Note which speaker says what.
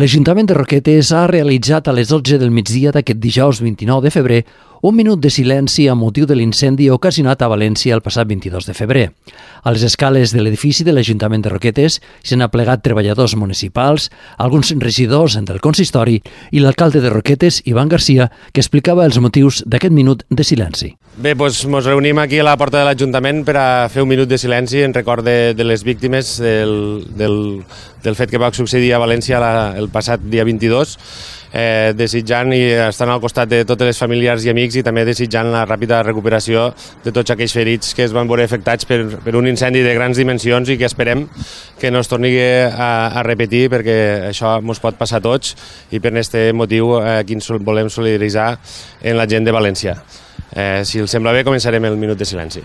Speaker 1: L'Ajuntament de Roquetes ha realitzat a les 12 del migdia d'aquest dijous 29 de febrer un minut de silenci a motiu de l'incendi ocasionat a València el passat 22 de febrer. A les escales de l'edifici de l'Ajuntament de Roquetes s'han aplegat treballadors municipals, alguns regidors del consistori i l'alcalde de Roquetes, Ivan Garcia, que explicava els motius d'aquest minut de silenci.
Speaker 2: Bé, doncs ens reunim aquí a la porta de l'Ajuntament per a fer un minut de silenci en record de, de les víctimes del, del, del fet que va succeir a València la, el passat dia 22 eh, desitjant i estant al costat de totes les familiars i amics i també desitjant la ràpida recuperació de tots aquells ferits que es van veure afectats per, per un incendi de grans dimensions i que esperem que no es torni a, a repetir perquè això ens pot passar a tots i per aquest motiu eh, aquí ens volem solidaritzar en la gent de València. Eh, si els sembla bé, començarem el minut de silenci.